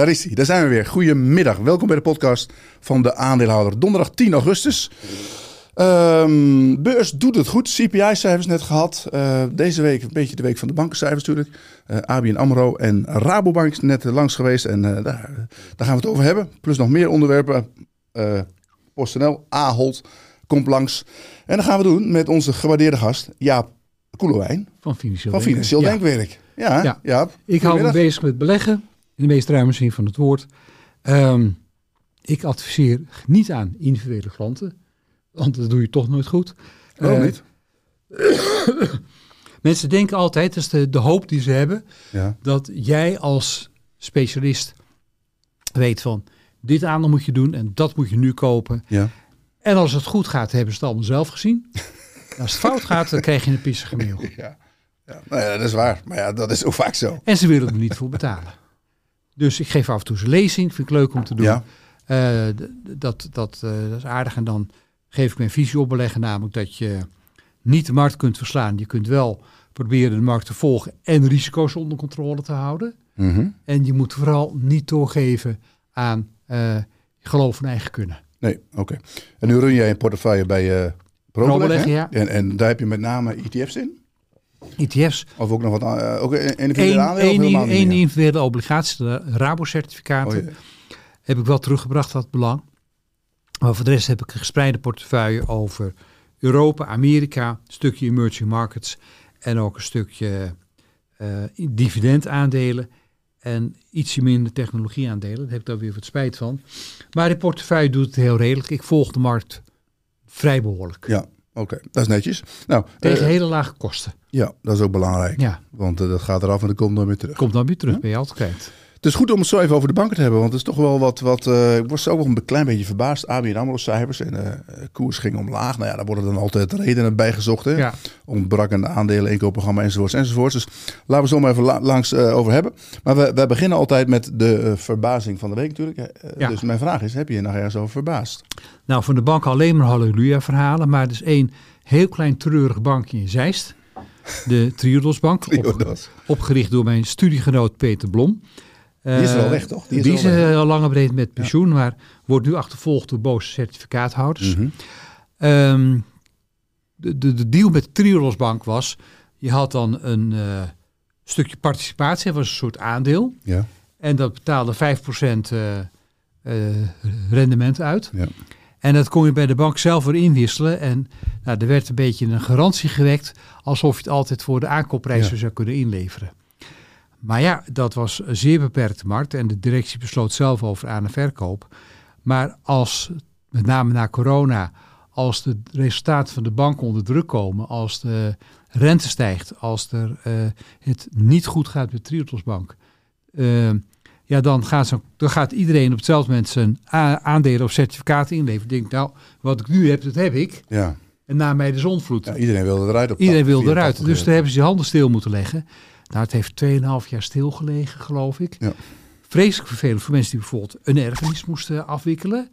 Daar is hij, daar zijn we weer. Goedemiddag, welkom bij de podcast van de aandeelhouder. Donderdag 10 augustus. Um, beurs doet het goed. CPI-cijfers net gehad. Uh, deze week een beetje de week van de bankencijfers natuurlijk. Uh, ABN AMRO en Rabobank is net langs geweest. En uh, daar, daar, gaan we het over hebben. Plus nog meer onderwerpen. PostNL, Ahold komt langs. En dat gaan we doen met onze gewaardeerde gast Jaap Koelewijn. Van Financieel, van Financieel Denkwerk. Ja, ja. Jaap. Ik hou me bezig met beleggen. In de meest ruime zin van het woord. Um, ik adviseer niet aan individuele klanten. Want dat doe je toch nooit goed. Waarom uh, niet? mensen denken altijd, dat is de, de hoop die ze hebben, ja. dat jij als specialist weet van dit aandeel moet je doen en dat moet je nu kopen. Ja. En als het goed gaat, hebben ze het allemaal zelf gezien. als het fout gaat, dan krijg je een pissige mail. Ja. Ja, nou ja, dat is waar. Maar ja, dat is ook vaak zo. En ze willen er niet voor betalen. Dus ik geef af en toe een lezing, vind ik leuk om te doen. Ja. Uh, dat, dat, uh, dat is aardig. En dan geef ik mijn visie op beleggen, namelijk dat je niet de markt kunt verslaan. Je kunt wel proberen de markt te volgen en risico's onder controle te houden. Mm -hmm. En je moet vooral niet doorgeven aan uh, geloof en eigen kunnen. Nee, oké. Okay. En nu run jij een portefeuille bij uh, ProBeleg, ja. En, en daar heb je met name ETF's in? ETF's. Of ook nog wat uh, ook individuele aandelen? Eén individuele obligaties, de Rabo-certificaten. Oh. Heb ik wel teruggebracht, dat belang. Maar voor de rest heb ik een gespreide portefeuille over Europa, Amerika, een stukje emerging markets en ook een stukje uh, dividendaandelen en ietsje minder technologieaandelen. Daar heb ik daar weer wat spijt van. Maar de portefeuille doet het heel redelijk. Ik volg de markt vrij behoorlijk. Ja, oké. Dat is netjes. Nou, Tegen uh, hele lage kosten. Ja, dat is ook belangrijk. Ja. Want uh, dat gaat eraf en dat komt dan weer terug. Komt dan weer terug, ben je altijd kwijt. Het is goed om het zo even over de banken te hebben, want het is toch wel wat. wat uh, ik was ook wel een klein beetje verbaasd. ABN AMRO cijfers en uh, koers ging omlaag. Nou ja, daar worden dan altijd redenen bij gezocht. Hè? Ja. Ontbrak aandelen, inkoopprogramma enzovoorts enzovoorts. Dus laten we zo maar even la langs uh, over hebben. Maar we, wij beginnen altijd met de verbazing van de week natuurlijk. Ja. Dus mijn vraag is, heb je je nog ergens over verbaasd? Nou, van de bank alleen maar halleluja verhalen. Maar er is één heel klein treurig bankje in Zeist. De Triodosbank, Triodos. op, opgericht door mijn studiegenoot Peter Blom. Die is wel weg, toch? Die is, die is uh, al lange breed met pensioen, ja. maar wordt nu achtervolgd door boze certificaathouders. Mm -hmm. um, de, de, de, deal met Triodos Bank was, je had dan een uh, stukje participatie, dat was een soort aandeel. Ja. En dat betaalde 5% uh, rendement uit. Ja. En dat kon je bij de bank zelf weer inwisselen. En nou, er werd een beetje een garantie gewekt, alsof je het altijd voor de aankoopprijs ja. zou kunnen inleveren. Maar ja, dat was een zeer beperkte markt en de directie besloot zelf over aan- en verkoop. Maar als, met name na corona, als de resultaten van de bank onder druk komen, als de rente stijgt, als er, uh, het niet goed gaat met Triodos Bank, uh, ja, dan gaat, zo, dan gaat iedereen op hetzelfde moment zijn aandelen of certificaten inleveren. Denk nou, wat ik nu heb, dat heb ik. Ja. En na mij de zonvloed. Ja, iedereen wilde eruit. Op iedereen wilde eruit. Dus daar hebben ze je handen stil moeten leggen. Nou, het heeft 2,5 jaar stilgelegen, geloof ik. Ja. Vreselijk vervelend voor mensen die bijvoorbeeld een erfenis moesten afwikkelen.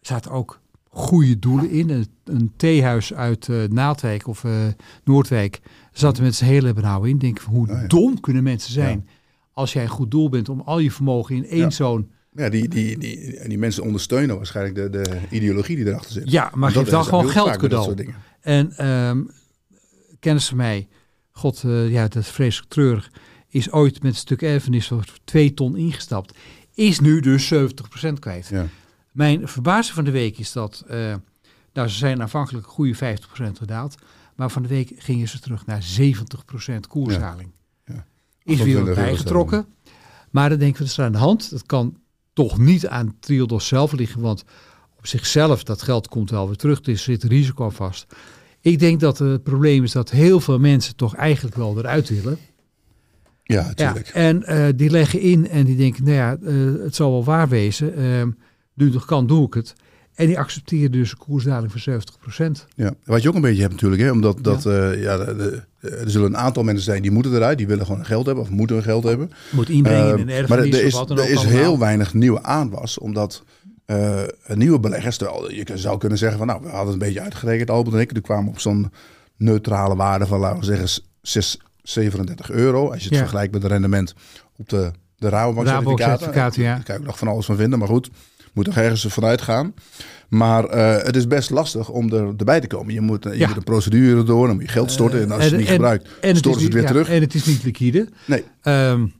Er zaten ook goede doelen in. Een, een theehuis uit uh, Naaldwijk of uh, Noordwijk zaten met z'n hele benauw in. Denk hoe oh, dom kunnen mensen zijn. Als jij een goed doel bent om al je vermogen in één ja. zoon. Ja, die, die, die, die mensen ondersteunen waarschijnlijk de, de ideologie die erachter zit. Ja, maar geef dan gewoon geld cadeau. En um, kennis van mij God, uh, ja, dat is vreselijk treurig, is ooit met een stuk erfenis voor twee ton ingestapt. Is nu dus 70% kwijt. Ja. Mijn verbazing van de week is dat, uh, nou ze zijn aanvankelijk een goede 50% gedaald, maar van de week gingen ze terug naar 70% koershaling. Ja. Is weer wat bijgetrokken. Maar dan denken we, dat is aan de hand. Dat kan toch niet aan Triodos zelf liggen, want op zichzelf, dat geld komt wel weer terug. Er zit risico vast. Ik denk dat het probleem is dat heel veel mensen toch eigenlijk wel eruit willen. Ja, natuurlijk. Ja, en uh, die leggen in en die denken, nou ja, uh, het zal wel waar wezen. Uh, nu nog kan, doe ik het. En die accepteren dus een koersdaling van 70%. Ja, wat je ook een beetje hebt natuurlijk, hè, omdat dat, ja. ja de, de, er zullen een aantal mensen zijn die moeten eruit, die willen gewoon geld hebben of moeten geld hebben. Moet inbrengen in een Maar er is, er is heel weinig nieuwe aanwas, omdat uh, nieuwe beleggers, terwijl je zou kunnen zeggen van nou, we hadden het een beetje uitgerekend, Albert en ik, die kwamen op zo'n neutrale waarde van, laten we zeggen, 6, 37 euro. Als je het ja. vergelijkt met het rendement op de De Rabobank certificaten. ja. Daar kan ik nog van alles van vinden, maar goed. Moet toch ergens vanuit gaan. Maar uh, het is best lastig om er, erbij te komen. Je moet, je ja. moet een procedure door, dan moet je geld storten. En als je het niet gebruikt, en storten ze het weer ja, terug. En het is niet liquide. Nee. Um,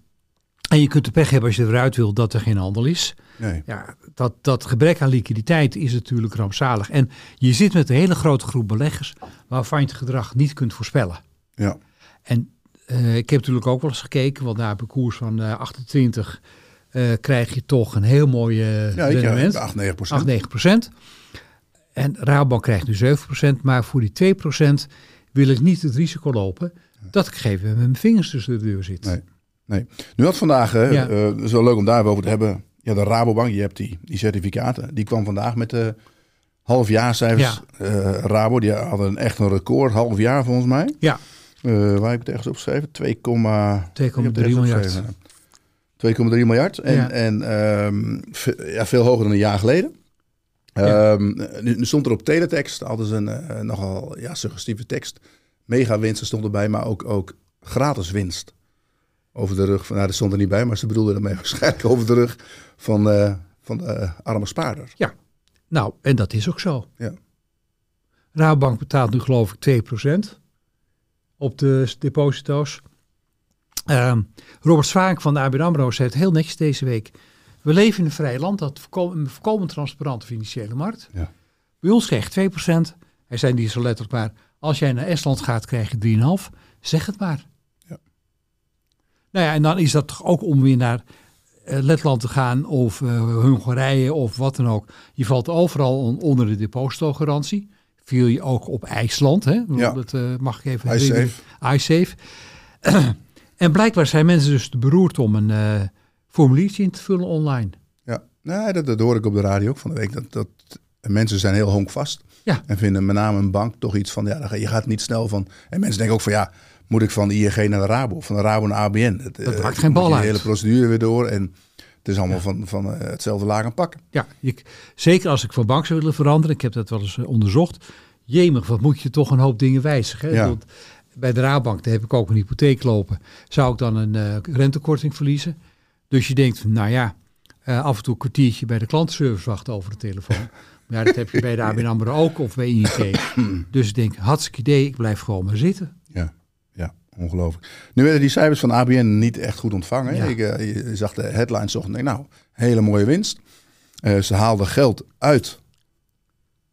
en je kunt de pech hebben als je eruit wil dat er geen handel is. Nee. Ja, dat, dat gebrek aan liquiditeit is natuurlijk rampzalig. En je zit met een hele grote groep beleggers waarvan je het gedrag niet kunt voorspellen. Ja. En uh, ik heb natuurlijk ook wel eens gekeken, want na een koers van uh, 28 uh, krijg je toch een heel mooi uh, ja, rendement. 8, 9 8, 9 procent. En Rabobank krijgt nu 7 procent, maar voor die 2 procent wil ik niet het risico lopen dat ik gegeven met mijn vingers tussen de deur zit. Nee. Nee. Nu had vandaag, hè, ja. uh, het is wel leuk om daarover te hebben. Ja, de Rabobank, je hebt die, die certificaten. Die kwam vandaag met de halfjaarcijfers. Ja. Rabo, die hadden echt een record, half jaar volgens mij. Ja. Waar heb ik het ergens opgeschreven? 2,3 miljard. 2,3 miljard. En, ja. en um, ja, veel hoger dan een jaar geleden. Ja. Um, nu, nu, stond er op teletext, hadden ze een uh, nogal ja, suggestieve tekst. Mega winsten stond erbij, maar ook, ook gratis winst over de rug van, nou dat stond er niet bij, maar ze bedoelden daarmee waarschijnlijk over de rug van, uh, van de arme spaarder. Ja, nou, en dat is ook zo. Ja. Rabobank betaalt nu geloof ik 2% op de deposito's. Uh, Robert Zwaak van de ABN AMRO zei het heel netjes deze week. We leven in een vrij land, dat voorkomen, een voorkomen transparante financiële markt. Ja. Bij ons krijg je 2%. Hij zei niet zo letterlijk maar, als jij naar Estland gaat krijg je 3,5. Zeg het maar. Nou ja, en dan is dat toch ook om weer naar uh, Letland te gaan of uh, Hongarije of wat dan ook. Je valt overal onder de depositogarantie. Viel je ook op IJsland, hè? Ja. Dat uh, mag ik even iSafe. iSafe. en blijkbaar zijn mensen dus te beroerd om een formuliertje in te vullen online. Ja, nee, dat, dat hoor ik op de radio ook van de week. Dat, dat mensen zijn heel honkvast. Ja. En vinden met name een bank toch iets van, ja, je gaat niet snel van. En mensen denken ook van, ja, moet ik van de ING naar de Rabo, van de Rabo naar ABN. Dat, dat maakt geen bal uit. De hele procedure weer door en het is allemaal ja. van, van uh, hetzelfde laag aan pakken. Ja, ik, zeker als ik van bank zou willen veranderen, ik heb dat wel eens uh, onderzocht. Jemig, wat moet je toch een hoop dingen wijzigen. Ja. Want bij de Rabank, daar heb ik ook een hypotheek lopen, zou ik dan een uh, rentekorting verliezen. Dus je denkt, nou ja, af en toe een kwartiertje bij de klantenservice wachten over de telefoon. Ja, dat heb je bij de ABN AMRO ook of bij ING. dus ik denk, hartstikke idee, ik blijf gewoon maar zitten. Ja, ja, ongelooflijk. Nu werden die cijfers van ABN niet echt goed ontvangen. Ja. Ik uh, je zag de headlines ochtend, denk nou, hele mooie winst. Ze haalden geld uit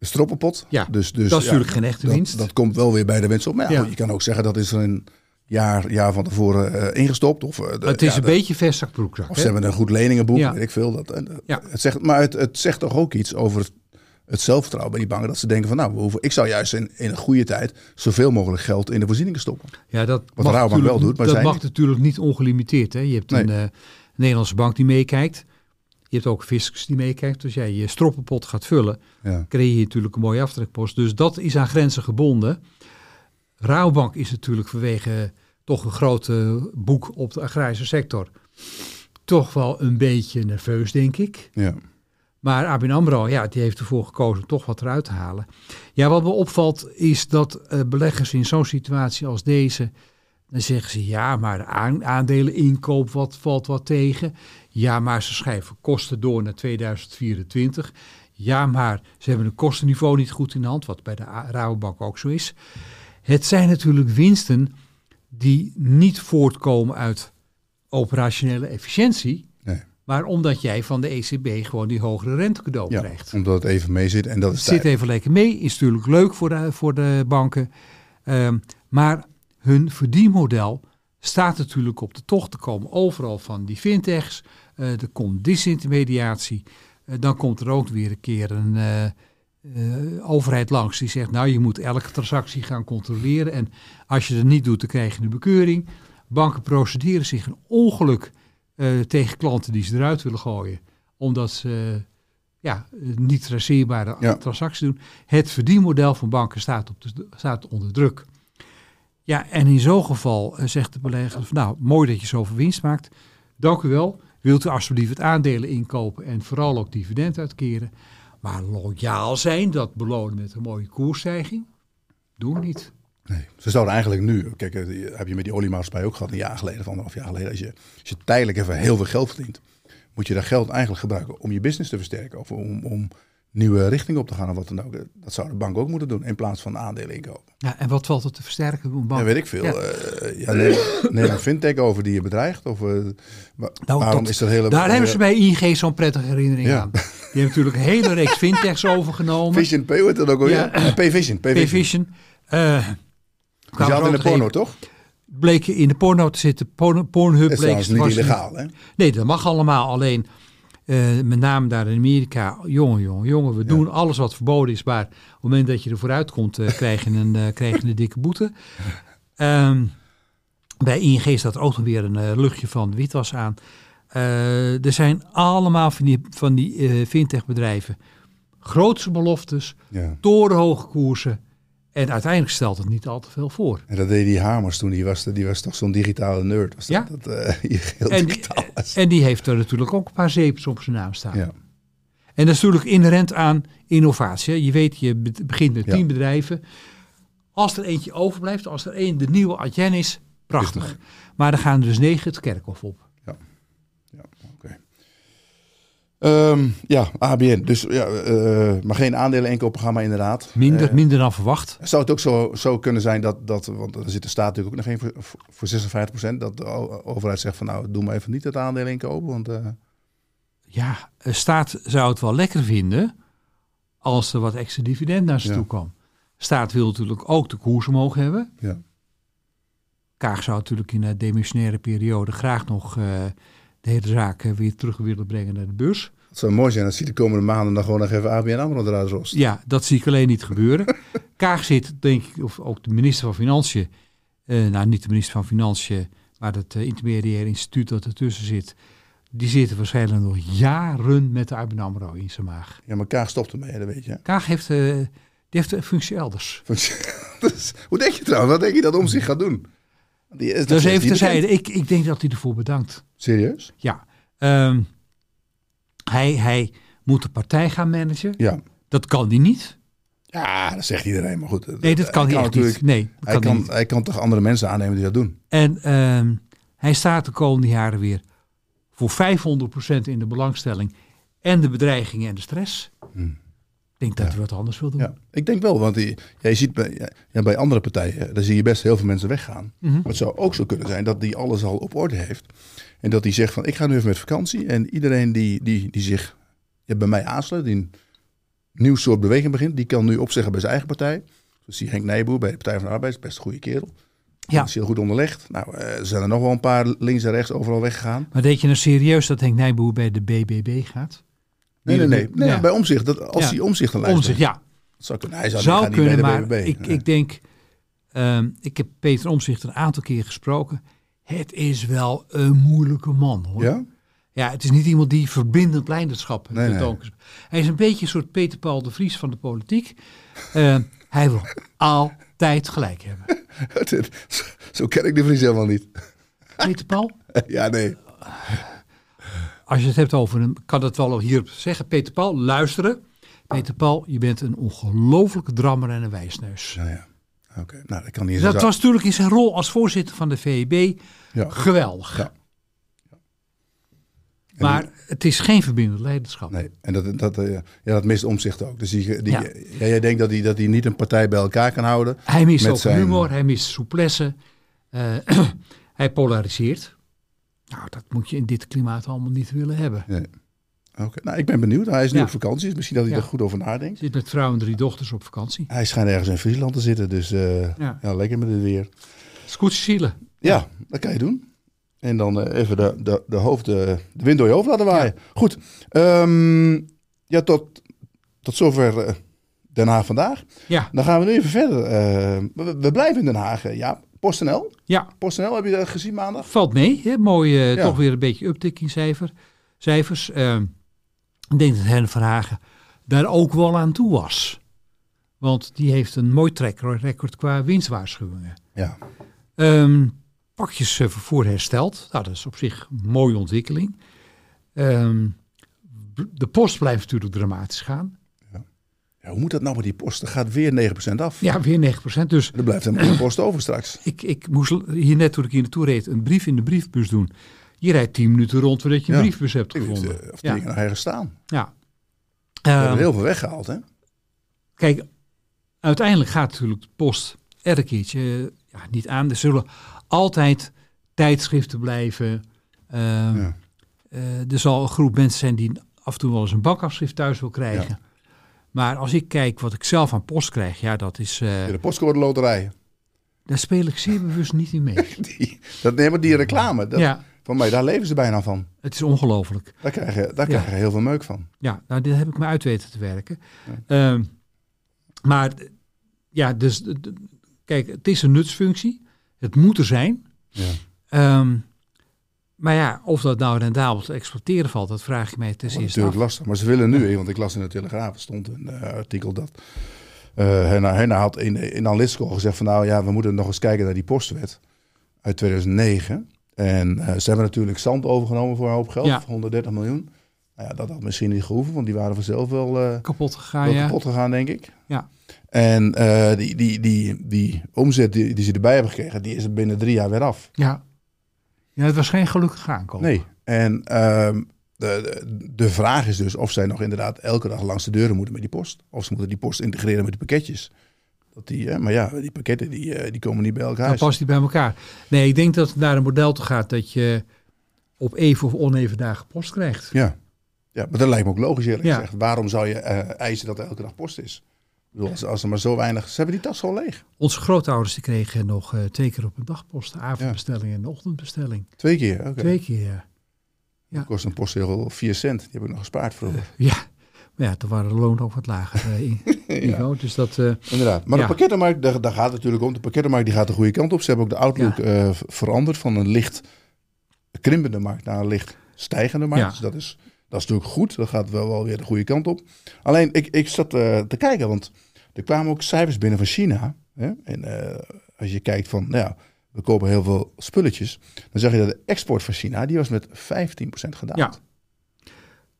stroppenpot. Ja, dus, dus, dat is ja, natuurlijk geen echte dat, winst. Dat komt wel weer bij de winst op. Maar ja, je kan ook zeggen dat is er een jaar, jaar van tevoren uh, ingestopt. Of, uh, de, het is een de- beetje vestzak broekzak. Of ze hebben een goed leningenboek, Ja. weet ik veel. Dat, Ja. het zegt, maar het, het zegt toch ook iets over het, het zelfvertrouwen bij die banken. Dat ze denken van nou, we hoeven, ik zou juist in, in een goede tijd zoveel mogelijk geld in de voorzieningen stoppen. Ja, dat de Rabobank natuurlijk- wel doet, maar dat mag niet. natuurlijk niet ongelimiteerd. Hè? Je hebt Nee. een eh, Nederlandse bank die meekijkt. Je hebt ook fiscus die meekijkt. Als jij je stroppenpot gaat vullen, Ja. creëer je natuurlijk een mooie aftrekpost. Dus dat is aan grenzen gebonden. Rabobank is natuurlijk vanwege toch een grote boek op de agrarische sector toch wel een beetje nerveus, denk ik. Ja. Maar ABN AMRO, ja, die heeft ervoor gekozen toch wat eruit te halen. Ja, wat me opvalt is dat eh, beleggers in zo'n situatie als deze... dan zeggen ze, ja, maar de aan- aandeleninkoop wat, valt wat tegen. Ja, maar ze schrijven kosten door naar 2024. Ja, maar ze hebben een kostenniveau niet goed in de hand... wat bij de Rabobank ook zo is. Het zijn natuurlijk winsten die niet voortkomen uit operationele efficiëntie... Nee. Maar omdat jij van de ECB gewoon die hogere rente cadeau Ja, krijgt. omdat het even mee zit en dat Het is zit even lekker mee, is natuurlijk leuk voor de, voor de banken. Ehm, maar hun verdienmodel staat natuurlijk op de tocht te komen. Overal van die fintechs, er komt disintermediatie. Eh, dan komt er ook weer een keer een eh, eh, overheid langs die zegt... nou, je moet elke transactie gaan controleren. En als je dat niet doet, dan krijg je een bekeuring. Banken procederen zich een ongeluk eh, tegen klanten die ze eruit willen gooien. Omdat ze eh, ja, eh, niet traceerbare Ja. transacties doen. Het verdienmodel van banken staat, op de, staat onder druk. Ja, en in zo'n geval eh, zegt de belegger, nou, mooi dat je zoveel winst maakt. Dank u wel. Wilt u alsjeblieft het aandelen inkopen en vooral ook dividend uitkeren. Maar loyaal zijn, dat belonen met een mooie koersstijging, doen niet. Nee, ze zouden eigenlijk nu, kijk, eh, heb je met die oliemaatschappij ook gehad een jaar geleden, of anderhalf jaar geleden. Als je, als je tijdelijk even heel veel geld verdient, moet je dat geld eigenlijk gebruiken om je business te versterken. Of om, om nieuwe richting op te gaan of wat dan ook. Dat zou de bank ook moeten doen in plaats van aandelen inkopen. Ja, en wat valt er te versterken? Een bank? Ja, weet ik veel. Ja. Uh, ja, neem, een fintech over die je bedreigt. Of, uh, nou, waarom is dat hele... Daar hebben ze bij ING zo'n prettige herinnering aan. Die hebben natuurlijk een hele reeks fintechs overgenomen. Vision P, hoe dat ook al? Ja. P-Vision. P-Vision. Uh, je had in de porno, toch? Bleek in de porno te zitten. Porn, Pornhub dat bleek... is niet illegaal, hè? Nee, dat mag allemaal. Alleen uh, met name daar in Amerika, jongen, jongen, jongen, we doen alles wat verboden is, maar op het moment dat je er vooruit komt, uh, krijg, je een, uh, krijg je een dikke boete. Um, bij ING staat er ook nog weer een luchtje van witwas aan. er zijn allemaal van die, van die fintech-bedrijven grootste beloftes, ja. torenhoge koersen. En uiteindelijk stelt het niet al te veel voor. En dat deed die Hamers toen, die was, die was toch zo'n digitale nerd. Was ja. Dat, uh, en, die, en die heeft er natuurlijk ook een paar zeepjes op zijn naam staan. Ja. En dat is natuurlijk inherent aan innovatie. Je weet, je begint met tien bedrijven. Als er eentje overblijft, als er één de nieuwe Adyen is, prachtig. Maar dan gaan er dus negen het kerkhof op. Um, ja, ABN. Dus ja, uh, maar geen aandelen inkoopprogramma inderdaad. Minder, uh, minder dan verwacht. Zou het ook zo, zo kunnen zijn dat, dat, want er zit de staat natuurlijk ook nog geen voor, voor 56% dat de overheid zegt van nou, doe maar even niet het aandeel inkopen. Want, uh... Ja, de staat zou het wel lekker vinden als er wat extra dividend naar ze ja. toe kwam. staat wil natuurlijk ook de koers omhoog hebben. Ja. Kaag zou natuurlijk in de demissionaire periode graag nog de hele zaak weer terug willen brengen naar de beurs. Het zou mooi zijn als hij de komende maanden dan gewoon nog even ABN AMRO eruit rost. Ja, dat zie ik alleen niet gebeuren. Kaag zit, denk ik, of ook de minister van Financiën, uh, nou niet de minister van Financiën, maar het uh, intermediair instituut dat ertussen zit, die zitten waarschijnlijk nog jaren met de ABN AMRO in zijn maag. Ja, maar Kaag stopt ermee, dat weet je. Kaag heeft, uh, die heeft een functie elders. dus, hoe denk je trouwens, wat denk je dat om zich gaat doen? Die is dus even terzijde, ik, ik denk dat hij ervoor bedankt. Serieus? Ja. Um, hij, hij moet de partij gaan managen. Ja. Dat kan hij niet. Ja, dat zegt iedereen, maar goed. Nee, dat kan hij, hij natuurlijk, niet. Nee, hij, kan, niet. hij kan toch andere mensen aannemen die dat doen. En um, hij staat de komende jaren weer voor 500% in de belangstelling en de bedreigingen en de stress. Hmm denk dat hij wat anders wil doen. Ja, ik denk wel, want die, ja, je ziet bij, ja, bij andere partijen, daar zie je best heel veel mensen weggaan. Mm -hmm. Maar het zou ook zo kunnen zijn dat die alles al op orde heeft. En dat die zegt van, ik ga nu even met vakantie. En iedereen die, die, die zich ja, bij mij aansluit, die een nieuw soort beweging begint, die kan nu opzeggen bij zijn eigen partij. Dus die Henk Nijboer bij de Partij van de Arbeid, best een goede kerel. Ja. is heel goed onderlegd. Nou, uh, er zijn er nog wel een paar links en rechts overal weggegaan. Maar denk je nou serieus dat Henk Nijboer bij de BBB gaat? Nee, nee, nee. nee ja. Bij omzicht, dat, als hij omzicht een lijst Omzicht, ja. Zou kunnen. Hij zou, zou niet kunnen, de maar BBB. ik, ik denk... Um, ik heb Peter Omzicht een aantal keer gesproken. Het is wel een moeilijke man, hoor. Ja? Ja, het is niet iemand die verbindend leiderschap nee, nee. Hij is een beetje een soort Peter Paul de Vries van de politiek. Uh, hij wil altijd gelijk hebben. Zo ken ik de Vries helemaal niet. Peter Paul? Ja, nee als je het hebt over hem, kan het wel hier zeggen. Peter Paul, luisteren. Peter Paul, je bent een ongelofelijke drammer en een wijsneus. Ja, ja. Oké, nou dat kan niet. Dat was natuurlijk in zijn rol als voorzitter van de VEB ja. geweldig. Ja. Maar die, het is geen verbindend leiderschap. Nee, en dat, dat, ja, dat mist omzicht ook. Dus die, die, ja. Ja, jij denkt dat hij dat niet een partij bij elkaar kan houden. Hij mist ook zijn... humor, hij mist souplesse. Uh, hij polariseert. Nou, dat moet je in dit klimaat allemaal niet willen hebben. Nee. Oké, nou ik ben benieuwd. Hij is nu ja. op vakantie, dus misschien dat hij ja. er goed over nadenkt. Zit met vrouw en drie dochters op vakantie. Hij schijnt ergens in Friesland te zitten, dus uh, ja. ja. lekker met het weer. Scootsie Ja, dat kan je doen. En dan uh, even de, de, de, hoofd, de, de wind door je hoofd laten waaien. Goed, um, ja, tot, tot zover Den Haag vandaag. Ja. Dan gaan we nu even verder. We, we, blijven in Den Haag, ja. PostNL? Ja. PostNL, heb je dat gezien maandag? Valt mee, hè? mooi, uh, ja. toch weer een beetje uptick in cijfer, cijfers. Uh, ik denk dat Herne Verhagen daar ook wel aan toe was. Want die heeft een mooi track record qua winstwaarschuwingen. Ja. Um, pakjesvervoer hersteld. Nou, dat is op zich een mooie ontwikkeling. Um, de post blijft natuurlijk dramatisch gaan. Ja. Ja, hoe moet dat nou met die post? Er gaat weer 9% af. Ja, weer 9%. Dus er blijft helemaal geen post over straks. Ik, ik moest hier net toen ik hier naartoe reed een brief in de briefbus doen. Je rijdt 10 minuten rond voordat je een briefbus hebt gevonden. Of die dingen nog ergens staan. Ja. We hebben ehm, heel veel weggehaald, hè? Kijk, uiteindelijk gaat natuurlijk de post elke keertje ja, niet aan. Er zullen altijd tijdschriften blijven. Uh, ja. uh, er zal een groep mensen zijn die af en toe wel eens een bankafschrift thuis wil krijgen. Maar als ik kijk wat ik zelf aan post krijg, ja, dat is... Uh, de postcode loterij. Daar speel ik zeer bewust niet in mee. die, dat nemen die reclame. Dat, ja. Van mij, daar leven ze bijna van. Het is ongelooflijk. Daar krijgen, daar krijgen heel veel meuk van. Ja, nou, dit heb ik me uit weten te werken. Ehm, maar ja, dus kijk, het is een nutsfunctie. Het moet er zijn. Ja. Ehm, maar ja, of dat nou rendabel te exploiteren valt, dat vraag ik mij ten eerste natuurlijk lastig. Maar ze willen nu, want ik las in de Telegraaf, stond een uh, artikel dat... Uh, Henna, had in, in Anlisco gezegd van nou ja, we moeten nog eens kijken naar die postwet uit 2009. En uh, ze hebben natuurlijk zand overgenomen voor een hoop geld, 130 miljoen. Nou ja, dat had misschien niet gehoeven, want die waren vanzelf wel, kapot gegaan. ja. kapot gegaan, denk ik. Ja. En uh, die, die, die, die omzet die, die ze erbij hebben gekregen, die is er binnen drie jaar weer af. Ja, ja het was geen gelukkig aankomen. Nee, en uh, de, de, vraag is dus of zij nog inderdaad elke dag langs de deuren moeten met die post. Of ze moeten die post integreren met de pakketjes. Dat die, maar ja, die pakketten die, eh, die komen niet bij elkaar. Dan past die bij elkaar. Nee, ik denk dat het naar een model toe gaat dat je op even of oneven dagen post krijgt. Ja, ja maar dat lijkt me ook logisch eerlijk ja. gezegd. Waarom zou je uh, eisen dat er elke dag post is? Als, als er maar zo weinig... Ze hebben die tas al leeg. Onze grootouders die kregen nog uh, twee keer op een dag post. De avondbestelling en de ochtendbestelling. Twee keer? Twee keer, ja. ja. Dat kost een postzegel 4 cent. Die heb ik nog gespaard voor. Uh, ja. Maar ja, toen waren de loon ook wat lager. Uh, ja. Dus dat, Inderdaad. Maar de pakkettenmarkt, daar, daar, gaat het natuurlijk om. De pakkettenmarkt die gaat de goede kant op. Ze hebben ook de outlook veranderd van een licht krimpende markt naar een licht stijgende markt. Dus dat is dat is natuurlijk goed. Dat gaat wel, wel weer de goede kant op. Alleen, ik, ik zat te kijken, want er kwamen ook cijfers binnen van China. Hè? En uh, als je kijkt van, nou ja, we kopen heel veel spulletjes. Dan zeg je dat de export van China, die was met 15% gedaald. Ja.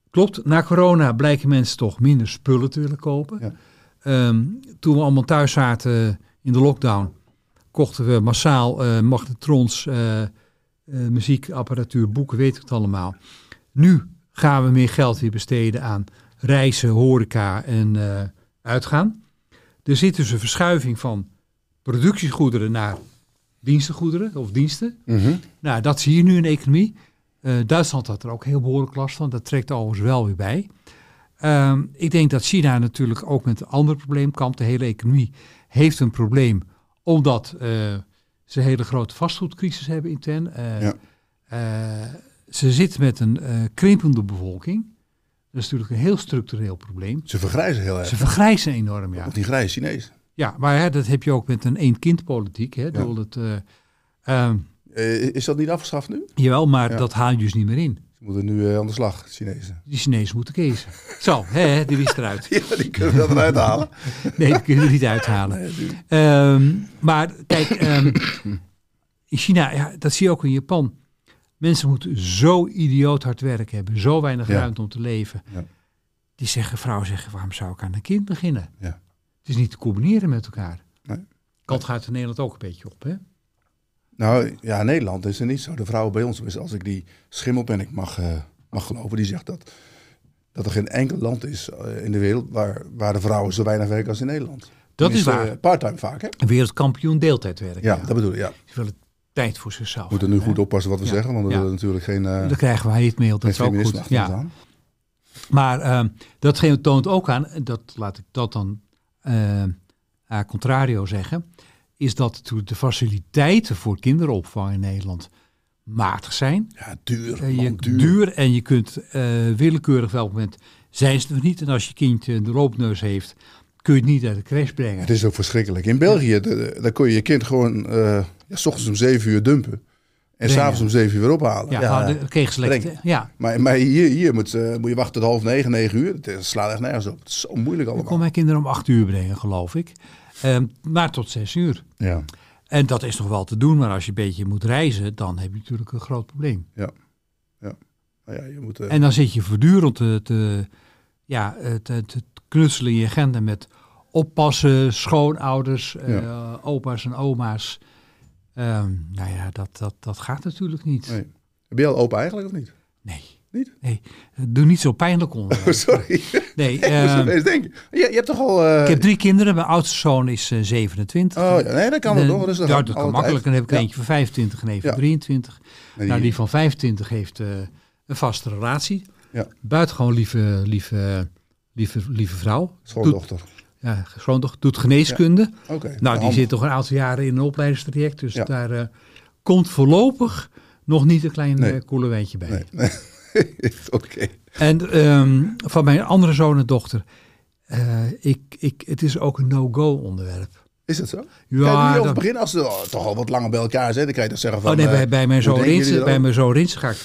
Klopt, na corona blijken mensen toch minder spullen te willen kopen. Ja. Um, toen we allemaal thuis zaten in de lockdown, kochten we massaal uh, magnetrons, uh, uh, muziekapparatuur, boeken, weet ik het allemaal. Nu gaan we meer geld weer besteden aan reizen, horeca en uitgaan. Er zit dus een verschuiving van productiegoederen naar dienstengoederen of diensten. Mm Nou, dat zie je nu in de economie. Uh, Duitsland had er ook heel behoorlijk last van. Dat trekt overigens wel weer bij. Um, ik denk dat China natuurlijk ook met een ander probleem kampt. De hele economie heeft een probleem omdat uh, ze een hele grote vastgoedcrisis hebben intern. Uh, ja ze zit met een krimpende bevolking. Dat is natuurlijk een heel structureel probleem. Ze vergrijzen heel erg. Ze vergrijzen enorm, ja. Of die grijze Chinezen. Ja, maar hè, dat heb je ook met een één-kind-politiek. Hè, ja. dat, uh, uh, is dat niet afgeschaft nu? Jawel, maar ja. dat haal je dus niet meer in. Ze moeten nu aan de slag, Chinezen. Die Chinezen moeten kiezen. Zo, hè, die is eruit. ja, die kunnen we dat eruit halen. nee, die kunnen we niet uithalen. Nee, um, maar kijk, um, in China, ja, dat zie je ook in Japan Mensen moeten zo idioot hard werk hebben, zo weinig ruimte om te leven. Ja. Die zeggen, vrouwen zeggen, waarom zou ik aan een kind beginnen? Ja. Het is niet te combineren met elkaar. Nee. Kant gaat in Nederland ook een beetje op, hè? Nou ja, Nederland is er niet zo. De vrouwen bij ons, als ik die schimmel ben, ik mag, uh, mag geloven, die zegt dat, dat er geen enkel land is uh, in de wereld waar, waar de vrouwen zo weinig werken als in Nederland. Dat is waar. Uh, Parttime vaak, hè? Wereldkampioen deeltijdwerk. Ja, ja, dat bedoel ik, ja. Ze willen tijd voor zichzelf. We moeten nu goed oppassen wat we zeggen, want we willen natuurlijk geen... Uh, Dan krijgen wij het mail, dat is ook goed. Ja. Aan. Maar uh, dat toont ook aan, dat laat ik dat dan uh, a contrario zeggen, is dat de faciliteiten voor kinderopvang in Nederland matig zijn. Ja, duur. Uh, je, duur. duur. En je kunt willekeurig welk moment zijn ze er niet. En als je kindje een loopneus heeft, kun je het niet uit de crash brengen. Het is ook verschrikkelijk. In België, daar kon je je kind gewoon uh, ja, s ochtends om zeven uur dumpen. En s'avonds om zeven uur weer ophalen. Ja, ja. de kreeg slecht. Ja. Maar, maar hier, hier moet, uh, moet je wachten tot half negen, negen uur. Het slaat echt nergens op. Het is zo moeilijk allemaal. Ik kon mijn kinderen om acht uur brengen, geloof ik. Um, maar tot zes uur. Ja. En dat is nog wel te doen. Maar als je een beetje moet reizen, dan heb je natuurlijk een groot probleem. Ja. ja. Nou ja je moet, uh... En dan zit je voortdurend te, te ja, te, te knutselen in je agenda met oppassen, schoonouders, opa's en oma's. Um, nou ja, dat, dat, dat gaat natuurlijk niet. Nee. Heb je al opa eigenlijk of niet? Nee. Niet? Nee, doe niet zo pijnlijk onder. Oh, sorry. Nee. Uh, je, je hebt toch al... Uh... Ik heb drie kinderen. Mijn oudste zoon is uh, 27. Oh ja, nee, dat kan wel nog. Dat, kan makkelijk. Dan heb ik ja. eentje van 25 en een van ja. 23. Nee, nou, die van 25 heeft uh, een vaste relatie. Ja. Buitengewoon lieve, lieve, lieve, lieve vrouw. Schoondochter. Doet, ja, schoondochter. Doet geneeskunde. Ja. Okay. Nou, die zit toch een aantal jaren in een opleidingstraject. Dus daar komt voorlopig nog niet een klein nee. koelenwijntje bij. Nee. nee. Oké. En um, van mijn andere zoon en dochter, uh, ik, ik, het is ook een no-go onderwerp. Is het zo? Ja. Kijk, dat... begin als ze oh, toch al wat langer bij elkaar zijn, dan kan je toch zeggen van... Oh nee, bij, bij mijn zoon Rins, bij mijn zoon Rins ga ik.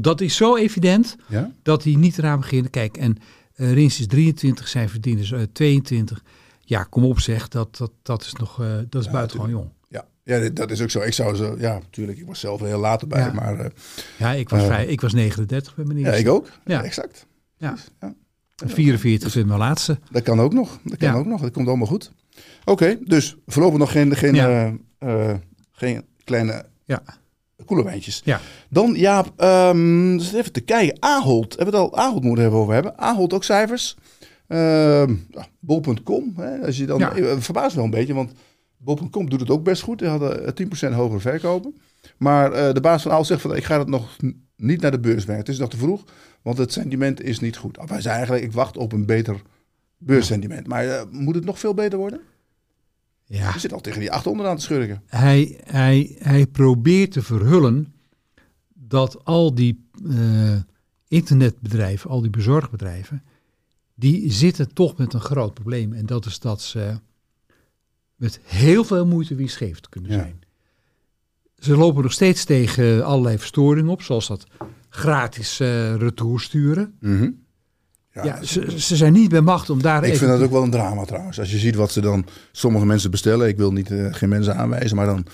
Dat is zo evident ja? dat hij niet eraan begint. Kijk, en uh, Rins is 23, zijn verdieners uh, 22. Ja, kom op zeg, dat, dat, dat is nog, uh, dat is ja, buitengewoon jong. Ja. ja, dat is ook zo. Ik zou zo, ja, natuurlijk, ik was zelf heel laat erbij, ja. maar... Uh, ja, ik was, vrij, ik was 39 bij mijn Ja, ik ook. Ja, exact. Ja. Dus, ja. 44 dus, mijn laatste. Dat kan ook nog. Dat kan ook nog. Dat komt allemaal goed. Oké, okay, dus voorlopig nog geen, geen, geen kleine ja. Koelerwijntjes. Ja. Dan Jaap, um, dus even te kijken. Ahold, hebben we het al Ahold moeten hebben over hebben. Ahold ook cijfers. Uh, Bol.com, als je dan ja. verbaast wel een beetje, want Bol.com doet het ook best goed. Die hadden 10% hogere verkopen. Maar uh, de baas van Ahold zegt van ik ga het nog niet naar de beurs brengen. Het is nog te vroeg, want het sentiment is niet goed. Hij zei eigenlijk ik wacht op een beter beurssentiment. Maar uh, moet het nog veel beter worden? Ja. Je zit al tegen die 800 aan te schurken. Hij, hij, hij probeert te verhullen dat al die uh, internetbedrijven, al die bezorgbedrijven, die zitten toch met een groot probleem. En dat is dat ze met heel veel moeite winstgevend kunnen Ja. zijn. Ze lopen nog steeds tegen allerlei verstoringen op, zoals dat gratis uh, retour sturen. Mhm. Ja, ja ze, ze zijn niet bij macht om daar Ik even... vind dat ook wel een drama trouwens. Als je ziet wat ze dan sommige mensen bestellen. Ik wil niet, uh, geen mensen aanwijzen, maar dan,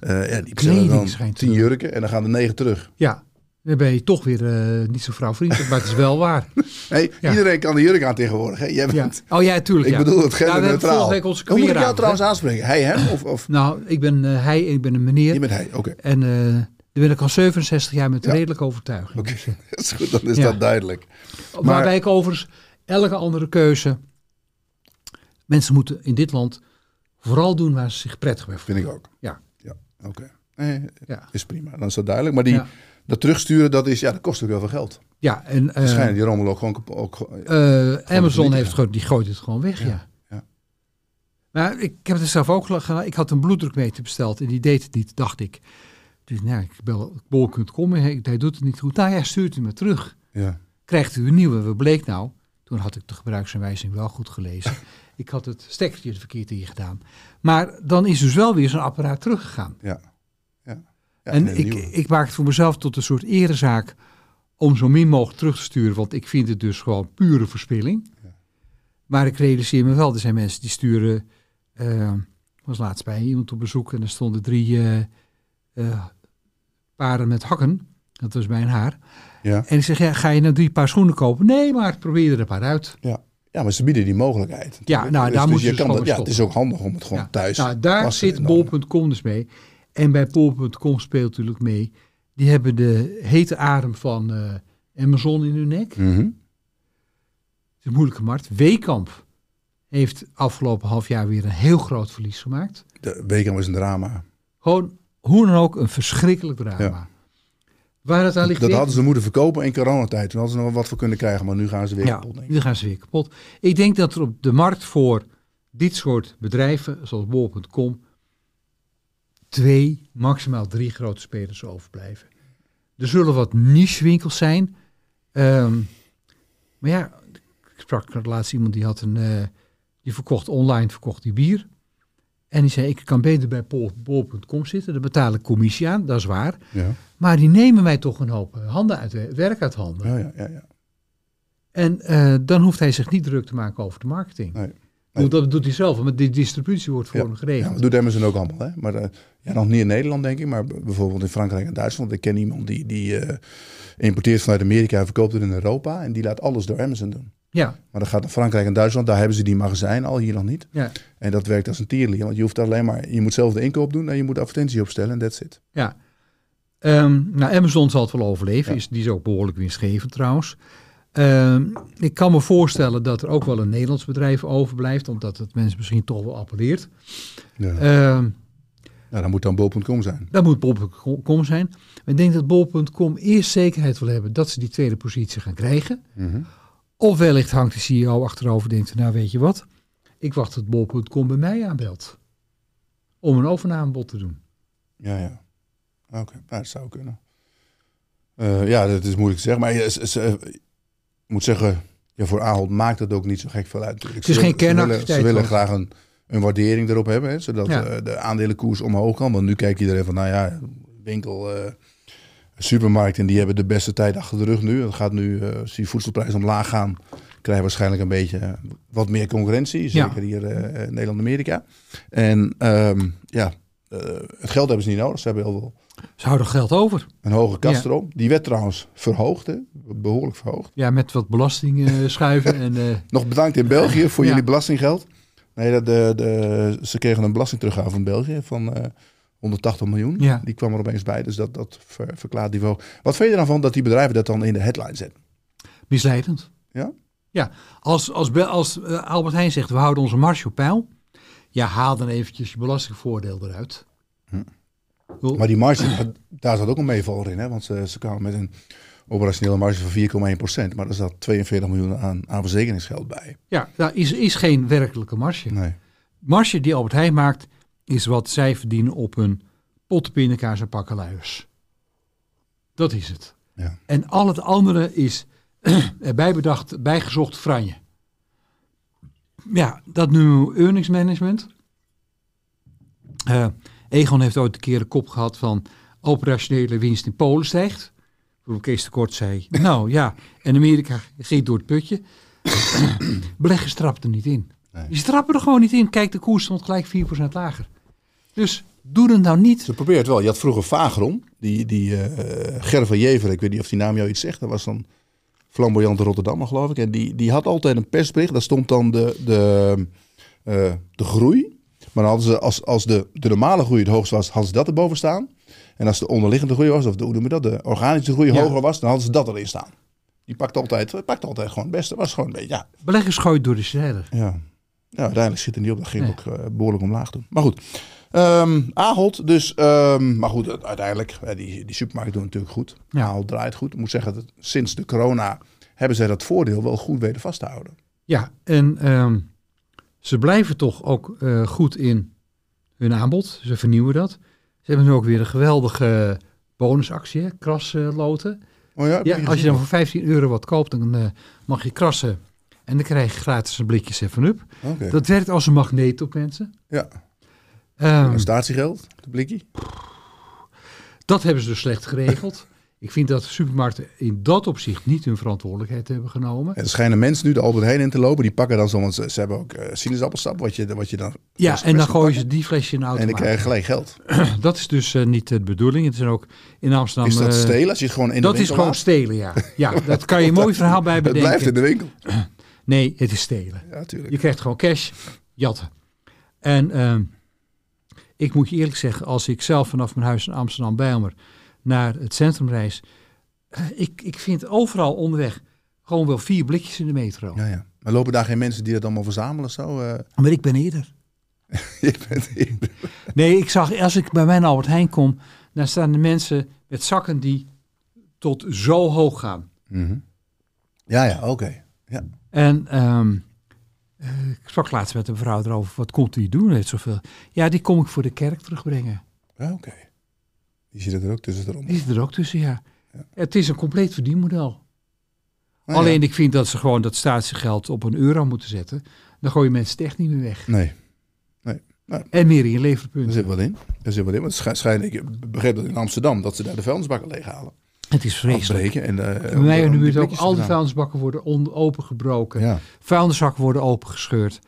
uh, ja, die bestellen dan tien jurken en dan gaan er negen terug. Ja, dan ben je toch weer uh, niet zo vrouwvriendelijk, maar het is wel waar. Hey, ja. Iedereen kan de jurk aan tegenwoordig. Hè? Jij bent, ja. Oh ja, tuurlijk. Ik ja. bedoel het genderneutraal. Nou, Hoe moet ik jou trouwens aanspreken? Hij, hem? Of, of? Nou, ik ben uh, hij en ik ben een meneer. Je bent hij, oké. Okay. En uh, daar ben ik al 67 jaar met redelijke overtuiging. Oké, okay. dat is goed, dan is dat duidelijk. Maar, Waarbij ik overigens elke andere keuze... Mensen moeten in dit land vooral doen waar ze zich prettig bij voelen. Vind ik ook. Ja. Ja, oké. Nee, is prima, dan is dat duidelijk. Maar die... Ja. Dat terugsturen, dat, is, ja, dat kost ook heel veel geld. Ja, en... Uh, Waarschijnlijk die rommel ook gewoon... Ook, uh, Amazon heeft gewoon, die gooit het gewoon weg, ja. ja. ja. Maar ik heb het zelf ook gedaan. Ik had een bloeddrukmeter besteld en die deed het niet, dacht ik. Dus nou, ik bel bol.com, hij doet het niet goed. Nou ja, stuurt u me terug. Ja. Krijgt u een nieuwe. Wat bleek nou? Toen had ik de gebruiksaanwijzing wel goed gelezen. ik had het stekkertje er verkeerd in gedaan. Maar dan is dus wel weer zo'n apparaat teruggegaan. Ja. ja. Ja, en ik, ik maak het voor mezelf tot een soort erezaak om zo min mogelijk terug te sturen. Want ik vind het dus gewoon pure verspilling. Ja. Maar ik realiseer me wel, er zijn mensen die sturen... Uh, was laatst bij iemand op bezoek en er stonden drie uh, uh, paren met hakken. Dat was bij een haar. Ja. En ik zeg, ja, ga je nou drie paar schoenen kopen? Nee, maar probeer er een paar uit. Ja. Ja, maar ze bieden die mogelijkheid. Ja, nou, dus, daar dus moet je kan dat, Ja, het is ook handig om het gewoon ja. thuis Nou, daar zit bol.com dus mee. En bij bol.com speelt natuurlijk mee. Die hebben de hete adem van uh, Amazon in hun nek. Mm -hmm. Het is een moeilijke markt. Weekamp heeft afgelopen half jaar weer een heel groot verlies gemaakt. De Weekamp is een drama. Gewoon, hoe dan ook, een verschrikkelijk drama. Ja. Waar het aan ligt dat hadden ze moeten verkopen in coronatijd. Toen hadden ze nog wat voor kunnen krijgen, maar nu gaan ze weer ja, kapot. Nu gaan ze weer kapot. Ik denk dat er op de markt voor dit soort bedrijven, zoals bol.com, twee, maximaal drie grote spelers overblijven. Er zullen wat nichewinkels zijn. Um, maar ja, ik sprak laatst iemand die had een, uh, die verkocht online, verkocht die bier. En die zei, ik kan beter bij bol.com zitten, daar betaal ik commissie aan, dat is waar. Ja. Maar die nemen mij toch een hoop handen uit, werk uit handen. Ja, ja, ja, ja. En uh, dan hoeft hij zich niet druk te maken over de marketing. Nee. Nee. Dat doet hij zelf, maar de distributie wordt voor ja. hem geregeld. Ja, dat doet Amazon ook allemaal. Hè? Maar uh, ja, nog niet in Nederland, denk ik. Maar bijvoorbeeld in Frankrijk en Duitsland. Ik ken iemand die, die uh, importeert vanuit Amerika en verkoopt het in Europa. En die laat alles door Amazon doen. Ja. Maar dan gaat naar Frankrijk en Duitsland, daar hebben ze die magazijn al, hier nog niet. Ja. En dat werkt als een tierlier, want je hoeft alleen maar, je moet zelf de inkoop doen en je moet advertentie opstellen en that's it. Ja. Ehm, nou, Amazon zal het wel overleven. Is, die is ook behoorlijk winstgevend trouwens. Ehm, ik kan me voorstellen dat er ook wel een Nederlands bedrijf overblijft, omdat het mensen misschien toch wel appelleert. Ja. Ehm, nou, dan moet dan bol.com zijn. Dat moet bol.com zijn. ik denk dat bol.com eerst zekerheid wil hebben dat ze die tweede positie gaan krijgen. Mhm. Of wellicht hangt de CEO achterover en denkt, nou weet je wat, ik wacht tot bol.com bij mij aanbelt. Om een overnamebod te doen. Ja, ja. Oké, okay. nou, dat zou kunnen. Uh, ja, dat is moeilijk te zeggen. Maar je, moet zeggen, ja, voor Ahold maakt het ook niet zo gek veel uit. Natuurlijk. Het is geen kernactiviteit. Ze willen, ze willen graag een, een waardering erop hebben, hè, zodat ja. uh, de aandelenkoers omhoog kan. Want nu kijkt iedereen van, nou ja, winkel, uh, supermarkt en die hebben de beste tijd achter de rug nu. Het gaat nu, uh, als die voedselprijzen omlaag gaan, krijgen we waarschijnlijk een beetje wat meer concurrentie. Zeker ja. hier in Nederland-Amerika. En um, ja, het geld hebben ze niet nodig. Ze hebben heel veel ze houden geld over. Een hoge kast erop. Die werd trouwens verhoogd, hè? behoorlijk verhoogd. Ja, met wat belasting uh, schuiven. en. Nog bedankt in België voor jullie belastinggeld. Nee, de, de, ze kregen een belastingteruggave van België van 180 miljoen. Ja. Die kwam er opeens bij, dus dat, dat ver, verklaart die wel. Wat vind je ervan dat die bedrijven dat dan in de headline zetten? Misleidend. Ja? Ja, als, als, als Albert Heijn zegt, we houden onze marge op peil. Ja, haal dan eventjes je belastingvoordeel eruit. Hm. Maar die marge, daar zat ook een meevaller in. Hè? Want ze, ze kwamen met een operationele marge van 4,1%. Maar er zat 42 miljoen aan, aan verzekeringsgeld bij. Ja, daar is, is geen werkelijke marge. Nee. Marge die Albert Heijn maakt, is wat zij verdienen op een pot pindakaas en pakken luiers. Dat is het. Ja. En al het andere is erbij bedacht, bijgezocht franje. Ja, dat nu earnings management. Uh, Egon heeft ooit een keer de kop gehad van operationele winst in Polen stijgt. Kees de Kort zei, nou ja, en Amerika ging door het putje. Beleggers trappen er niet in. Nee. Die trappen er gewoon niet in. Kijk, de koers stond gelijk 4% lager. Dus doe het nou niet. Ze probeert het wel. Je had vroeger Vagron, die, die uh, Ger van Jever, ik weet niet of die naam jou iets zegt. Dat was dan flamboyante Rotterdammer, geloof ik. En die, die had altijd een persbericht. Daar stond dan de, de, uh, de groei maar dan hadden ze, als, als de, de normale groei het hoogst was, hadden ze dat erboven staan. En als de onderliggende groei was, of de, hoe noem je dat, de organische groei Ja. hoger was, dan hadden ze dat erin saan. Die pakt altijd, pakt altijd gewoon het beste. Was gewoon een beetje, ja. Beleggers gooit door de strijder. Ja. ja, uiteindelijk zit er niet op. Dat ging Nee. ook eh, behoorlijk omlaag toen. Maar goed. Ahold dus. ehm, maar goed, uiteindelijk, die, die supermarkt doen natuurlijk goed. Ja. Ahold draait goed. Ik moet zeggen, dat sinds de corona hebben zij dat voordeel wel goed weten vast te houden. Ja, en ehm, ze blijven toch ook eh, goed in hun aanbod. Ze vernieuwen dat. Ze hebben nu ook weer een geweldige bonusactie, krasloten. Oh ja, als je dan voor 15 euro wat koopt, dan eh, mag je krassen. En dan krijg je gratis een blikje 7-Up. Oké. Dat werkt als een magneet op mensen. Ja. Ehm, En statiegeld, de blikkie. dat hebben ze dus slecht geregeld. Ik vind dat de supermarkten in dat opzicht niet hun verantwoordelijkheid hebben genomen. En er schijnen mensen nu de Albert Heijn in te lopen. Die pakken dan zo, want ze, ze hebben ook eh sinaasappelsap, wat je, wat je dan... Ja, en dan gooien ze die flesje in de En automaat. dan krijg je gelijk geld. Dat is dus eh, niet de bedoeling. Het is ook in Amsterdam... Is dat eh, stelen als je het gewoon in de dat is gewoon laat? stelen, ja. Ja, dat kan je een mooi verhaal bij Het bedenken. blijft in de winkel. Nee, het is stelen. Ja, natuurlijk. Je krijgt gewoon cash, jatten. En ehm, ik moet je eerlijk zeggen, als ik zelf vanaf mijn huis in Amsterdam-Bijlmer naar het centrum reis, eh, ik, ik vind overal onderweg gewoon wel vier blikjes in de metro. Ja, ja. Maar lopen daar geen mensen die dat allemaal verzamelen? Zo? eh? Maar ik ben eerder. je bent hier. Nee, ik zag, als ik bij mijn Albert Heijn kom, dan staan de mensen met zakken die tot zo hoog gaan. Mhm. Ja, ja, oké. Ja. En eh, ik sprak laatst met een vrouw erover, wat komt u doen? Heeft zoveel. Ja, die kom ik voor de kerk terugbrengen. Ja, oké. Die zit er ook tussen eronder. Die zit er ook tussen, ja. Ja. Het is een compleet verdienmodel. Nou Alleen ja. ik vind dat ze gewoon dat statiegeld op een euro moeten zetten. Dan gooien mensen het echt niet meer weg. Nee, En meer in je er leverpunten. zit wat in. Er zit wat in. Want het schij- schijnt, ik begreep dat in Amsterdam, dat ze daar de vuilnisbakken leeghalen. Het is vreselijk. En, uh, Bij mij in de buurt ook al die vuilnisbakken worden opengebroken. Ja, Vuilniszakken worden opengescheurd.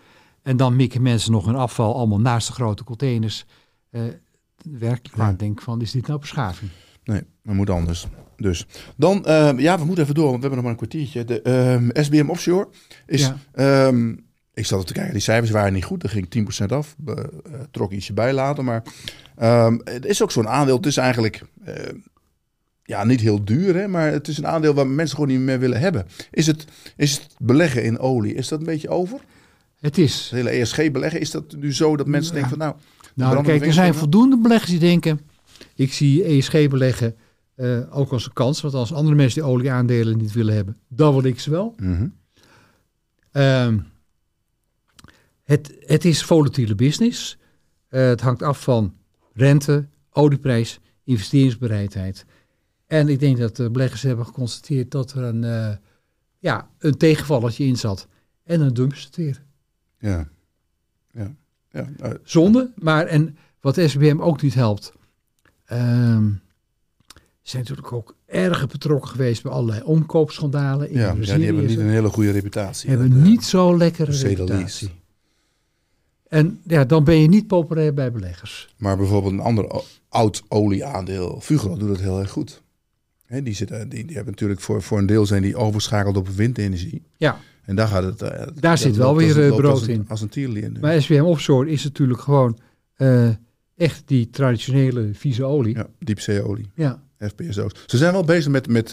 En dan mikken mensen nog hun afval allemaal naast de grote containers. Eh werkelijk waar Ja. denk ik van, is dit nou beschaving? Nee, dat moet anders. Dus dan, ja, we moeten even door, want we hebben nog maar een kwartiertje. De SBM Offshore is, ja. Ehm, ik zat te kijken, die cijfers waren niet goed. Er ging 10% af, trok ietsje bij later. Maar um, het is ook zo'n aandeel, het is eigenlijk ja, niet heel duur, hè, maar het is een aandeel waar mensen gewoon niet meer willen hebben. Is het, is het beleggen in olie, is dat een beetje over? Het is. Het hele ESG-beleggen, is dat nu zo dat mensen denken van nou... Nou, kijk, er zijn voldoende beleggers die denken, ik zie ESG-beleggen uh, eh, ook als een kans. Want als andere mensen die olieaandelen niet willen hebben, dan wil ik ze wel. Mm het, het is volatiele business. Uh, het hangt af van rente, olieprijs, investeringsbereidheid. En ik denk dat de beleggers hebben geconstateerd dat er een, uh, ja, een tegenvalletje in zat. En dan dumpen ze het weer. Ja. ja. ja. Uh, Zonde, maar en wat SBM ook niet helpt. Um, zijn natuurlijk ook erg betrokken geweest bij allerlei omkoopschandalen. In ja, ja, die hebben niet een hele goede reputatie. Hebben dat, niet zo lekkere reputatie. En ja, dan ben je niet populair bij beleggers. Maar bijvoorbeeld een ander oud olieaandeel, Fugro, doet het heel erg goed die, zitten, die, die hebben natuurlijk voor, voor een deel zijn die overschakeld op windenergie. Ja. En daar gaat het. Uh, daar zit wel weer uh, brood in. Als een tierlier. Maar SWM Offshore is natuurlijk gewoon uh, echt die traditionele vieze olie. Ja, diepzeeolie. Ja. FPSO's. Ze zijn wel bezig met, met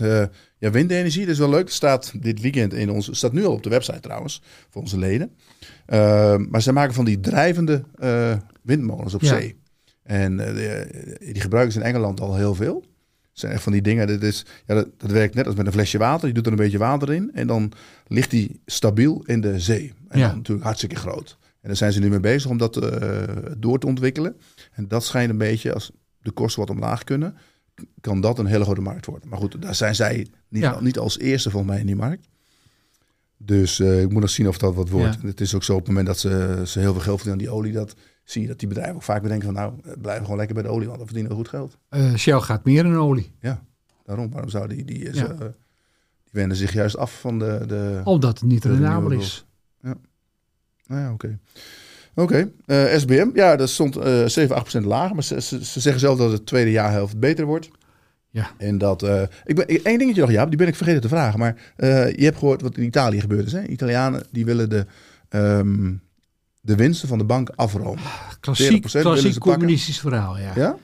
ja, windenergie. Dat is wel leuk. Het staat dit weekend in onze. staat nu al op de website trouwens voor onze leden. maar ze maken van die drijvende windmolens op zee. En die gebruiken ze in Engeland al heel veel zijn echt van die dingen. Dat, is, ja, dat, dat, werkt net als met een flesje water. Je doet er een beetje water in en dan ligt die stabiel in de zee. En ja. dan natuurlijk hartstikke groot. En daar zijn ze nu mee bezig om dat uh, door te ontwikkelen. En dat schijnt een beetje, als de kosten wat omlaag kunnen, kan dat een hele grote markt worden. Maar goed, daar zijn zij niet, niet als eerste volgens mij in die markt. Dus uh, ik moet nog zien of dat wat wordt. Het is ook zo op het moment dat ze, ze heel veel geld verdienen aan die olie, dat zie je dat die bedrijven ook vaak bedenken van nou, blijven gewoon lekker bij de olie, want we verdienen goed geld. Uh, Shell gaat meer in olie. Ja, daarom. Waarom zou die, die, ja. uh, die wenden zich juist af van de... de Omdat het niet rendabel is. Ja, nou ja, oké. Oké, okay. uh, SBM, ja, dat stond 7, 8% lager, maar ze, ze, ze, zeggen zelf dat het tweede jaarhelft beter wordt. Ja. En dat, ik ben, één dingetje nog, ja, die ben ik vergeten te vragen, maar je hebt gehoord wat in Italië gebeurd is. Hè? Italianen die willen de, um, de winsten van de bank afromen. Klassiek, klassiek communistisch verhaal, ja. Ja?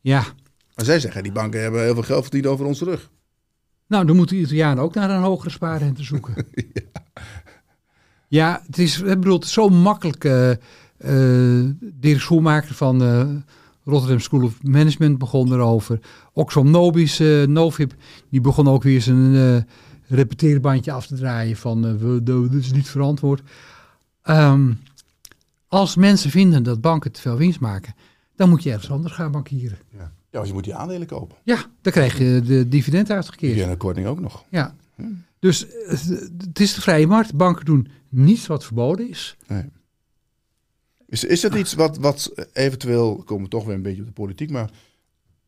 Ja. Maar zij zeggen, die banken hebben heel veel geld verdiend over onze rug. Nou, dan moeten de Italianen ook naar een hogere spaarrente zoeken. ja. ja, het is, ik bedoel, het is zo makkelijk. Uh, uh, Dirk Schoenmaker van uh, Rotterdam School of Management begon erover. Oxfam Nobis, uh, Novib, die begon ook weer zijn uh, repeteerbandje af te draaien van uh, dit is niet verantwoord. Um, als mensen vinden dat banken te veel winst maken, dan moet je ergens anders gaan bankieren. Ja, ja je moet die aandelen kopen. Ja, dan krijg je de dividend uitgekeerd. Ja, een korting ook nog. Ja. Hm. Dus het is de vrije markt. Banken doen niets wat verboden is. Nee. Is, is dat iets wat, wat eventueel, komen we toch weer een beetje op de politiek, maar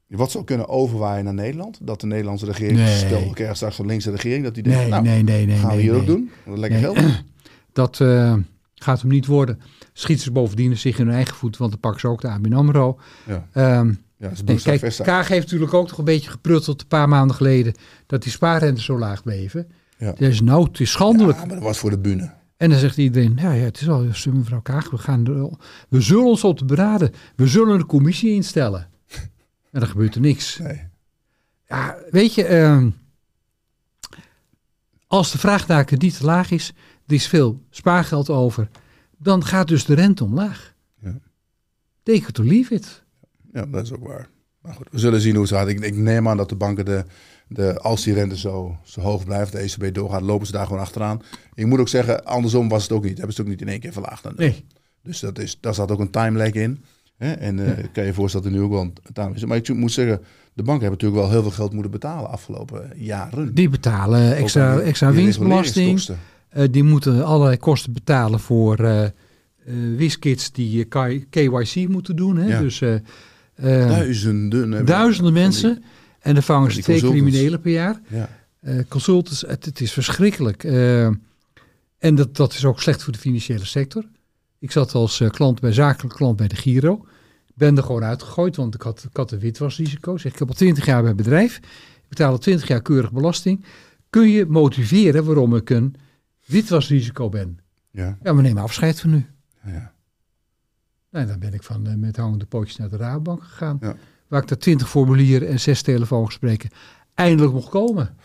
wat zou kunnen overwaaien naar Nederland? Dat de Nederlandse regering, nee. stel ik krijgen straks een linkse regering, dat die denkt, nee, nou, nee, nee, nee, gaan we hier ook doen? Lekker geld. Dat, uh, gaat hem niet worden. Schieten ze bovendien zich in hun eigen voet, want dan pakken ze ook de ABN AMRO. Ja. Um, ja, kijk, Kaag heeft natuurlijk ook nog een beetje geprutteld een paar maanden geleden dat die spaarrente zo laag bleven. Ja. Dat is nou, het is schandelijk. Ja, maar dat was voor de bühne. En dan zegt iedereen, ja, ja het is al, mevrouw Kaag, we, gaan we zullen ons op te beraden. We zullen een commissie instellen. en dan gebeurt er niks. Nee. Ja, weet je, uh, als de vraag naar krediet te laag is, er is veel spaargeld over, dan gaat dus de rente omlaag. Ja. Take it to leave it. Ja, dat is ook waar. Maar goed, we zullen zien hoe het gaat. Ik, ik neem aan dat de banken, de, de, als die rente zo, zo hoog blijft, de ECB doorgaat, lopen ze daar gewoon achteraan. Ik moet ook zeggen, andersom was het ook niet. Hebben ze het ook niet in één keer verlaagd. Dan. Nee. Dus dat is, daar zat ook een time lag in. Hè? En uh, kan je voorstellen dat er nu ook wel een time is. Maar ik moet zeggen, de banken hebben natuurlijk wel heel veel geld moeten betalen afgelopen jaren. Die betalen extra, extra winstbelasting. Uh, die moeten allerlei kosten betalen voor uh, uh, wiskids die KYC moeten doen. Hè? Ja. Dus, duizenden. Duizenden mensen. En dan vangen ze twee criminelen per jaar. Ja. consultants, het, het, is verschrikkelijk. en dat, dat is ook slecht voor de financiële sector. Ik zat als klant bij zakelijk klant bij de Giro. ben er gewoon uitgegooid, want ik had, ik had een witwasrisico. Zeg, ik heb al twintig jaar bij bedrijf. Ik betaal al twintig jaar keurig belasting. Kun je motiveren waarom ik een witwasrisico ben? Ja. Ja, we nemen afscheid van nu. Ja. En dan ben ik van uh, met hangende pootjes naar de Rabobank gegaan. Ja. Waar ik daar twintig formulieren en zes telefoongesprekken eindelijk mocht komen.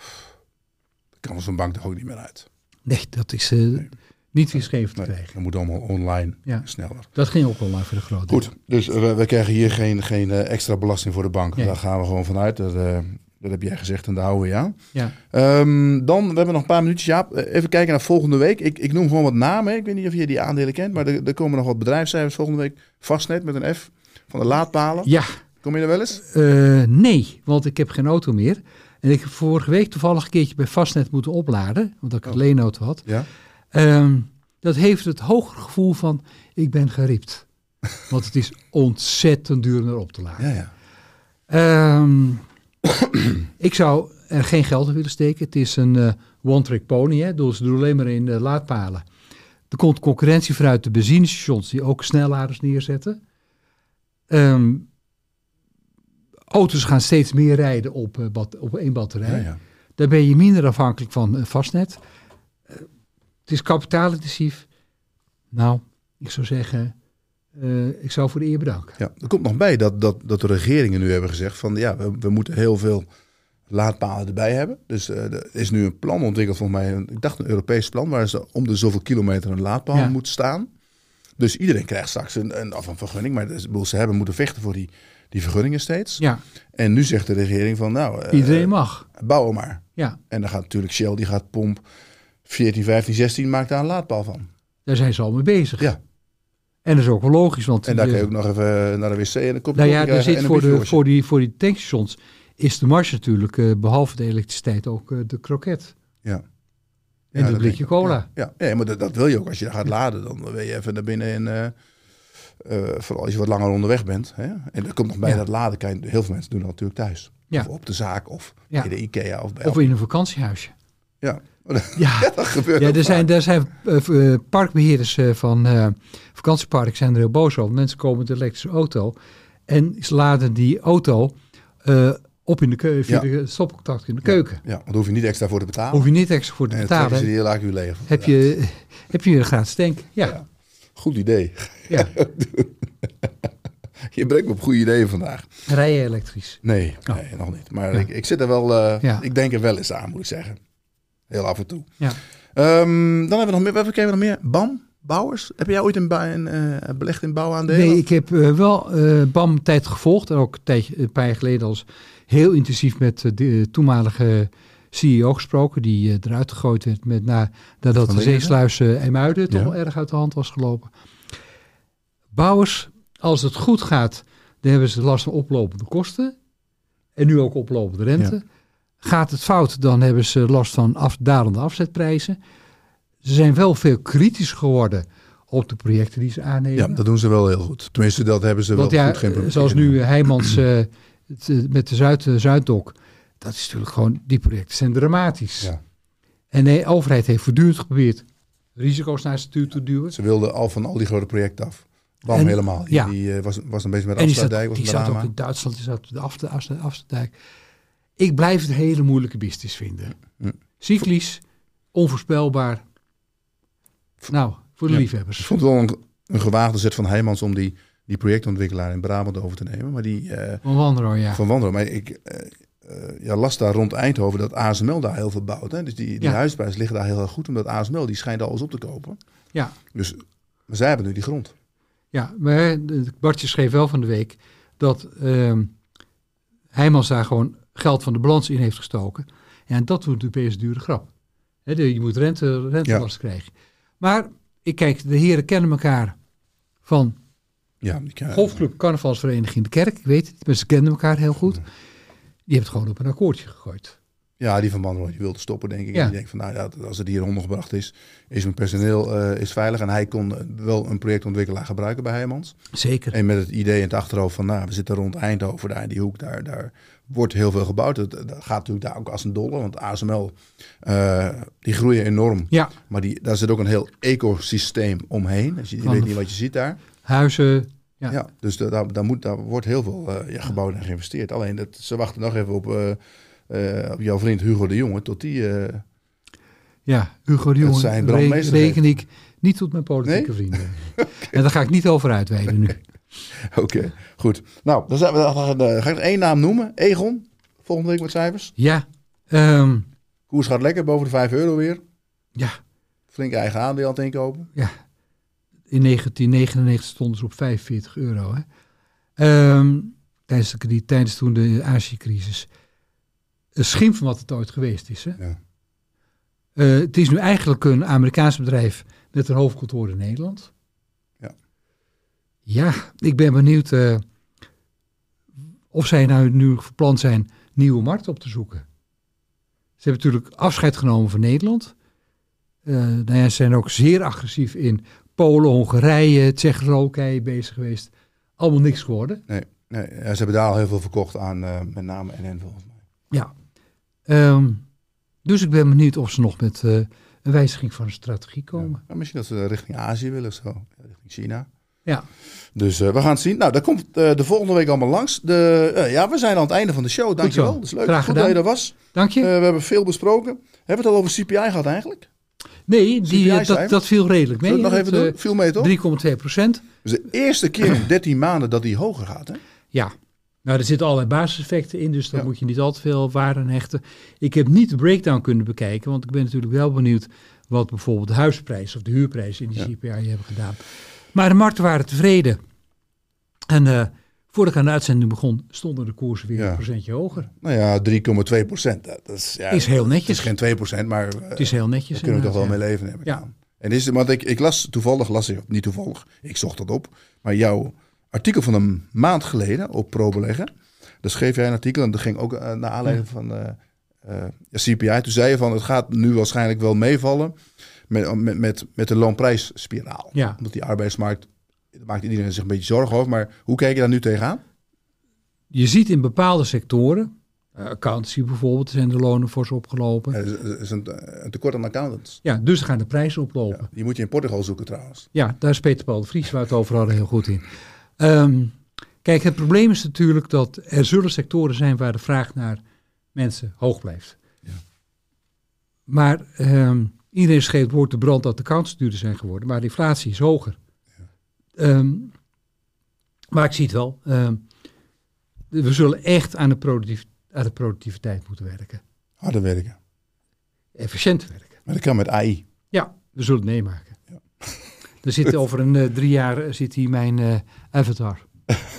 Dat kan zo'n bank toch ook niet meer uit? Nee, dat is uh, nee. niet weer scheef te nee, krijgen. Dat moet allemaal online Ja. sneller. Dat ging ook online voor de grote. Goed, dus we, we krijgen hier geen, geen uh, extra belasting voor de bank. Nee. Daar gaan we gewoon vanuit. Dat, dat heb jij gezegd en daar houden we aan. Ja. Um, dan, we hebben nog een paar minuutjes. Ja, even kijken naar volgende week. Ik, ik noem gewoon wat namen. Ik weet niet of je die aandelen kent, maar er, er komen nog wat bedrijfscijfers volgende week. Vastnet met een F van de laadpalen. Ja. Kom je er wel eens? Uh, nee, want ik heb geen auto meer. En ik heb vorige week toevallig een keertje bij Vastnet moeten opladen, omdat ik een oh. leenauto had. Ja. Um, dat heeft het hogere gevoel van, ik ben geript. Want het is ontzettend duur om erop te laden. Ja, ja. Um, ik zou er geen geld in willen steken. Het is een uh, one-trick pony. Hè? Dus ze doen alleen maar in uh, laadpalen. Er komt concurrentie vanuit de benzinestations die ook snelladers neerzetten. Um, auto's gaan steeds meer rijden op, uh, bat op één batterij. Ja, ja. Daar ben je minder afhankelijk van vastnet. het is kapitaalintensief. Nou, ik zou zeggen, uh, ik zou voor de eer bedanken. Ja, er komt nog bij dat, dat, dat de regeringen nu hebben gezegd van ja, we, we moeten heel veel laadpalen erbij hebben. Dus uh, er is nu een plan ontwikkeld, volgens mij, een, ik dacht een Europees plan, waar ze om de zoveel kilometer een laadpaal ja. moet staan. Dus iedereen krijgt straks een, een, of een vergunning, maar dus, ze hebben moeten vechten voor die, die vergunningen steeds. Ja. En nu zegt de regering van nou... Uh, iedereen mag. Bouwen maar. Ja. En dan gaat natuurlijk Shell, die gaat pomp 14, 15, 16, maakt daar een laadpaal van. Daar zijn ze al mee bezig. Ja. En dat is ook wel logisch. Want en daar kun je ook nog even naar de wc en een kop Nou ja, er zit voor, de, voor, die, voor die tankstations is de marge natuurlijk, uh, behalve de elektriciteit, ook uh, de kroket. Ja. En ja, een blikje cola. Ja, ja. ja maar dat, dat, wil je ook. Als je gaat laden, dan wil je even naar binnen en... Uh, uh, vooral als je wat langer onderweg bent. Hè? En er komt nog bij ja. dat laden. Kan je, heel veel mensen doen dat natuurlijk thuis. Ja. Of op de zaak of bij de IKEA. Of, bij of in een vakantiehuisje. Ja, ja. dat gebeurt ja, er zijn, er zijn uh, parkbeheerders uh, van uh, vakantieparken zijn er heel boos over. Mensen komen met een elektrische auto en ze laden die auto op in de keuken, via ja. de stopcontact in de keuken. Ja, want daar hoef je niet extra voor te betalen. Hoef je niet extra voor te en betalen. ze die laag u leeg. Heb je, heb je weer een gratis tank? Ja. Goed idee. Ja. je brengt me op goede ideeën vandaag. Rij je elektrisch? Nee, oh. nee nog niet. Maar ik, ik, zit er wel, uh, ik denk er wel eens aan, moet ik zeggen. Heel af en toe. Ja. Um, dan hebben we nog meer, wat hebben we nog meer? BAM, bouwers. Heb jij ooit een, een uh, belegd in bouwaandelen? Nee, ik heb uh, wel uh, BAM een tijd gevolgd. En ook een, tijdje, een paar jaar geleden als heel intensief met de toenmalige CEO gesproken. Die eruit gegooid werd met, na, nadat de zeesluis Emuiden toch ja. wel erg uit de hand was gelopen. Bouwers, als het goed gaat, dan hebben ze last van oplopende kosten. En nu ook oplopende rente. Ja. Gaat het fout, dan hebben ze last van af, dalende afzetprijzen. Ze zijn wel veel kritisch geworden op de projecten die ze aannemen. Ja, dat doen ze wel heel goed. Tenminste, dat hebben ze Want wel ja, goed geen probleem. Zoals nu Heijmans uh, het, met de Zuid, Zuiddok. Dat is natuurlijk gewoon, die projecten zijn dramatisch. Ja. En de overheid heeft voortdurend geprobeerd risico's naar zich toe te duwen. Ze wilden al van al die grote projecten af. Bam, En- helemaal. Die, ja. die uh, was, was dan bezig met de En die zat, afsluitdijk. Die een zat ook in Duitsland, die zat op de af- de af- de afsluitdijk. Ik blijf het hele moeilijke business vinden. Cyclisch, onvoorspelbaar. Nou, voor de Ja. liefhebbers. Ik vond het wel een, een gewaagde zet van Heijmans om die, die projectontwikkelaar in Brabant over te nemen. Maar die eh, Van Wanderoo, ja. van Wandelen. Maar ik eh, eh, ja, las daar rond Eindhoven dat ASML daar heel veel bouwt. Hè? Dus die, die Ja. huisprijzen liggen daar heel erg goed. Omdat ASML die schijnt alles op te kopen. Ja. Dus maar zij hebben nu die grond. Ja, maar Bartje schreef wel van de week dat ehm Heijmans daar gewoon geld van de balans in heeft gestoken. En dat wordt natuurlijk best een dure grap. Je moet rente, rentelast krijgen. Maar ik kijk, de heren kennen elkaar van Ja, Golfclub Carnavalsvereniging de Kerk. Ik weet het, ze kenden elkaar heel goed. Die heeft het gewoon op een akkoordje gegooid. Ja, die van Wandelen die wilde stoppen, denk ik. Ja. En die denkt van, nou ja, als het hier ondergebracht is, is mijn personeel eh, is veilig. En hij kon eh, wel een projectontwikkelaar gebruiken bij Heijmans. Zeker. En met het idee in het achterhoofd van, nou, we zitten rond Eindhoven, daar in die hoek, daar, daar wordt heel veel gebouwd. Dat, dat gaat natuurlijk daar ook als een dolle, want ASML, eh, die groeien enorm. Ja, Maar die, daar zit ook een heel ecosysteem omheen. Dus je, weet niet wat je ziet daar. huizen, Ja. ja dus daar, daar, moet, daar wordt heel veel uh, ja, gebouwd en geïnvesteerd. Alleen dat, ze wachten nog even op, uh, op jouw vriend Hugo de Jonge tot die... ja, Hugo de Jonge re reken ik niet tot mijn politieke vrienden. En daar ga ik niet over uitweiden nu. Oké, goed. Nou, dan, zijn we, dan ga ik nog één naam noemen. Egon, volgende week met cijfers. Ja. Um, Koers gaat lekker, boven de 5 euro weer. Ja. Flink eigen aandeel aan het inkopen. Ja. In 1999 stonden ze op 45 euro. Hè. Um, tijdens, de, tijdens toen de Azië-crisis. Een schim van wat het ooit geweest is. Hè. Ja. Uh, het is nu eigenlijk een Amerikaans bedrijf met een hoofdkantoor in Nederland. Ja. Ik ben benieuwd uh, of zij nou nu verpland zijn nieuwe markt op te zoeken. Ze hebben natuurlijk afscheid genomen van Nederland. Uh, nou ja, ze zijn ook zeer agressief in Polen, Hongarije, Tsjechoslowakije bezig geweest. Allemaal niks geworden. Nee, nee ze hebben daar al heel veel verkocht aan uh, met name NN volgens mij. Ja. Um, dus ik ben benieuwd of ze nog met uh, een wijziging van de strategie komen. Ja. misschien dat ze richting Azië willen of zo, richting China. Ja. Dus uh, we gaan het zien. Nou, dat komt uh, de volgende week allemaal langs. De, uh, ja, we zijn aan het einde van de show. Dankjewel. Dat is leuk Graag Goed dat je er was. Dank je. we hebben veel besproken. Hebben we het al over CPI gehad eigenlijk? Nee, die, dat, dat viel redelijk mee. Nog even doen? Viel mee toch? 3,2 procent. Dus de eerste keer in 13 maanden dat die hoger gaat, hè? Ja. Nou, er zitten allerlei basiseffecten in, dus daar ja. moet je niet al te veel waarde aan hechten. Ik heb niet de breakdown kunnen bekijken, want ik ben natuurlijk wel benieuwd wat bijvoorbeeld de huisprijs of de huurprijs in die CPI hebben gedaan. Maar de markten waren tevreden. En uh, voordat ik aan de uitzending begon, stonden de koersen weer een procentje hoger. Nou ja, 3,2 procent. Dat is, ja, is heel netjes. Het is geen 2 procent, maar uh, het is heel netjes. Daar kunnen we toch wel mee leven hebben. Ja. En is, want ik, ik las toevallig, las ik, niet toevallig, ik zocht dat op, maar jouw artikel van een maand geleden op ProBeleggen, daar schreef jij een artikel en dat ging ook uh, naar aanleiding van uh, CPI. Toen zei je van het gaat nu waarschijnlijk wel meevallen met, met, met, met de loonprijsspiraal. Ja. Omdat die arbeidsmarkt, daar maakt iedereen zich een beetje zorgen over. Maar hoe kijk je daar nu tegenaan? Je ziet in bepaalde sectoren, uh, accountancy bijvoorbeeld, zijn de lonen fors opgelopen. Er is, is een, een, tekort aan accountants. Ja, dus gaan de prijzen oplopen. Ja, die moet je in Portugal zoeken trouwens. Ja, daar is Peter Paul de Vries, waar het over hadden, heel goed in. Um, kijk, het probleem is natuurlijk dat er zullen sectoren zijn waar de vraag naar mensen hoog blijft. Ja. Maar um, Iedereen schreef woord de brand dat de accounts zijn geworden, maar de inflatie is hoger. Ja. Um, maar ik zie het wel. Um, we zullen echt aan de, productiv aan de productiviteit moeten werken. Harder werken. Efficiënt werken. Maar dat kan met AI. Ja, we zullen het meemaken. Ja. Er zit over een uh, drie jaar uh, zit hier mijn uh, avatar.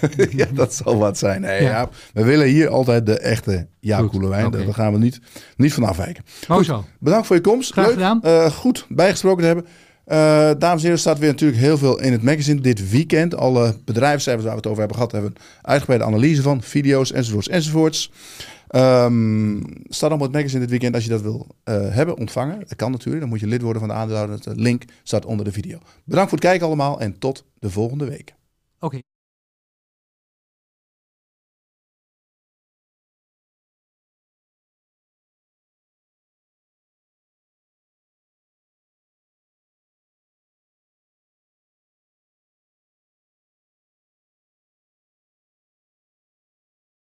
ja, dat zal wat zijn. Nee, ja. We willen hier altijd de echte Jaap Koelewijn. Okay. Daar gaan we niet, niet van afwijken. Goed, zo. Bedankt voor je komst. Graag Leuk. gedaan. Uh, goed bijgesproken te hebben. Uh, dames en heren, staat weer natuurlijk heel veel in het magazine dit weekend. Alle bedrijfscijfers waar we het over hebben gehad, hebben een uitgebreide analyse van. Video's enzovoorts enzovoorts. Um, staat allemaal het magazine dit weekend als je dat wil uh, hebben, ontvangen. Dat kan natuurlijk. Dan moet je lid worden van de aandeelhouder. De link staat onder de video. Bedankt voor het kijken allemaal en tot de volgende week. Oké. Okay.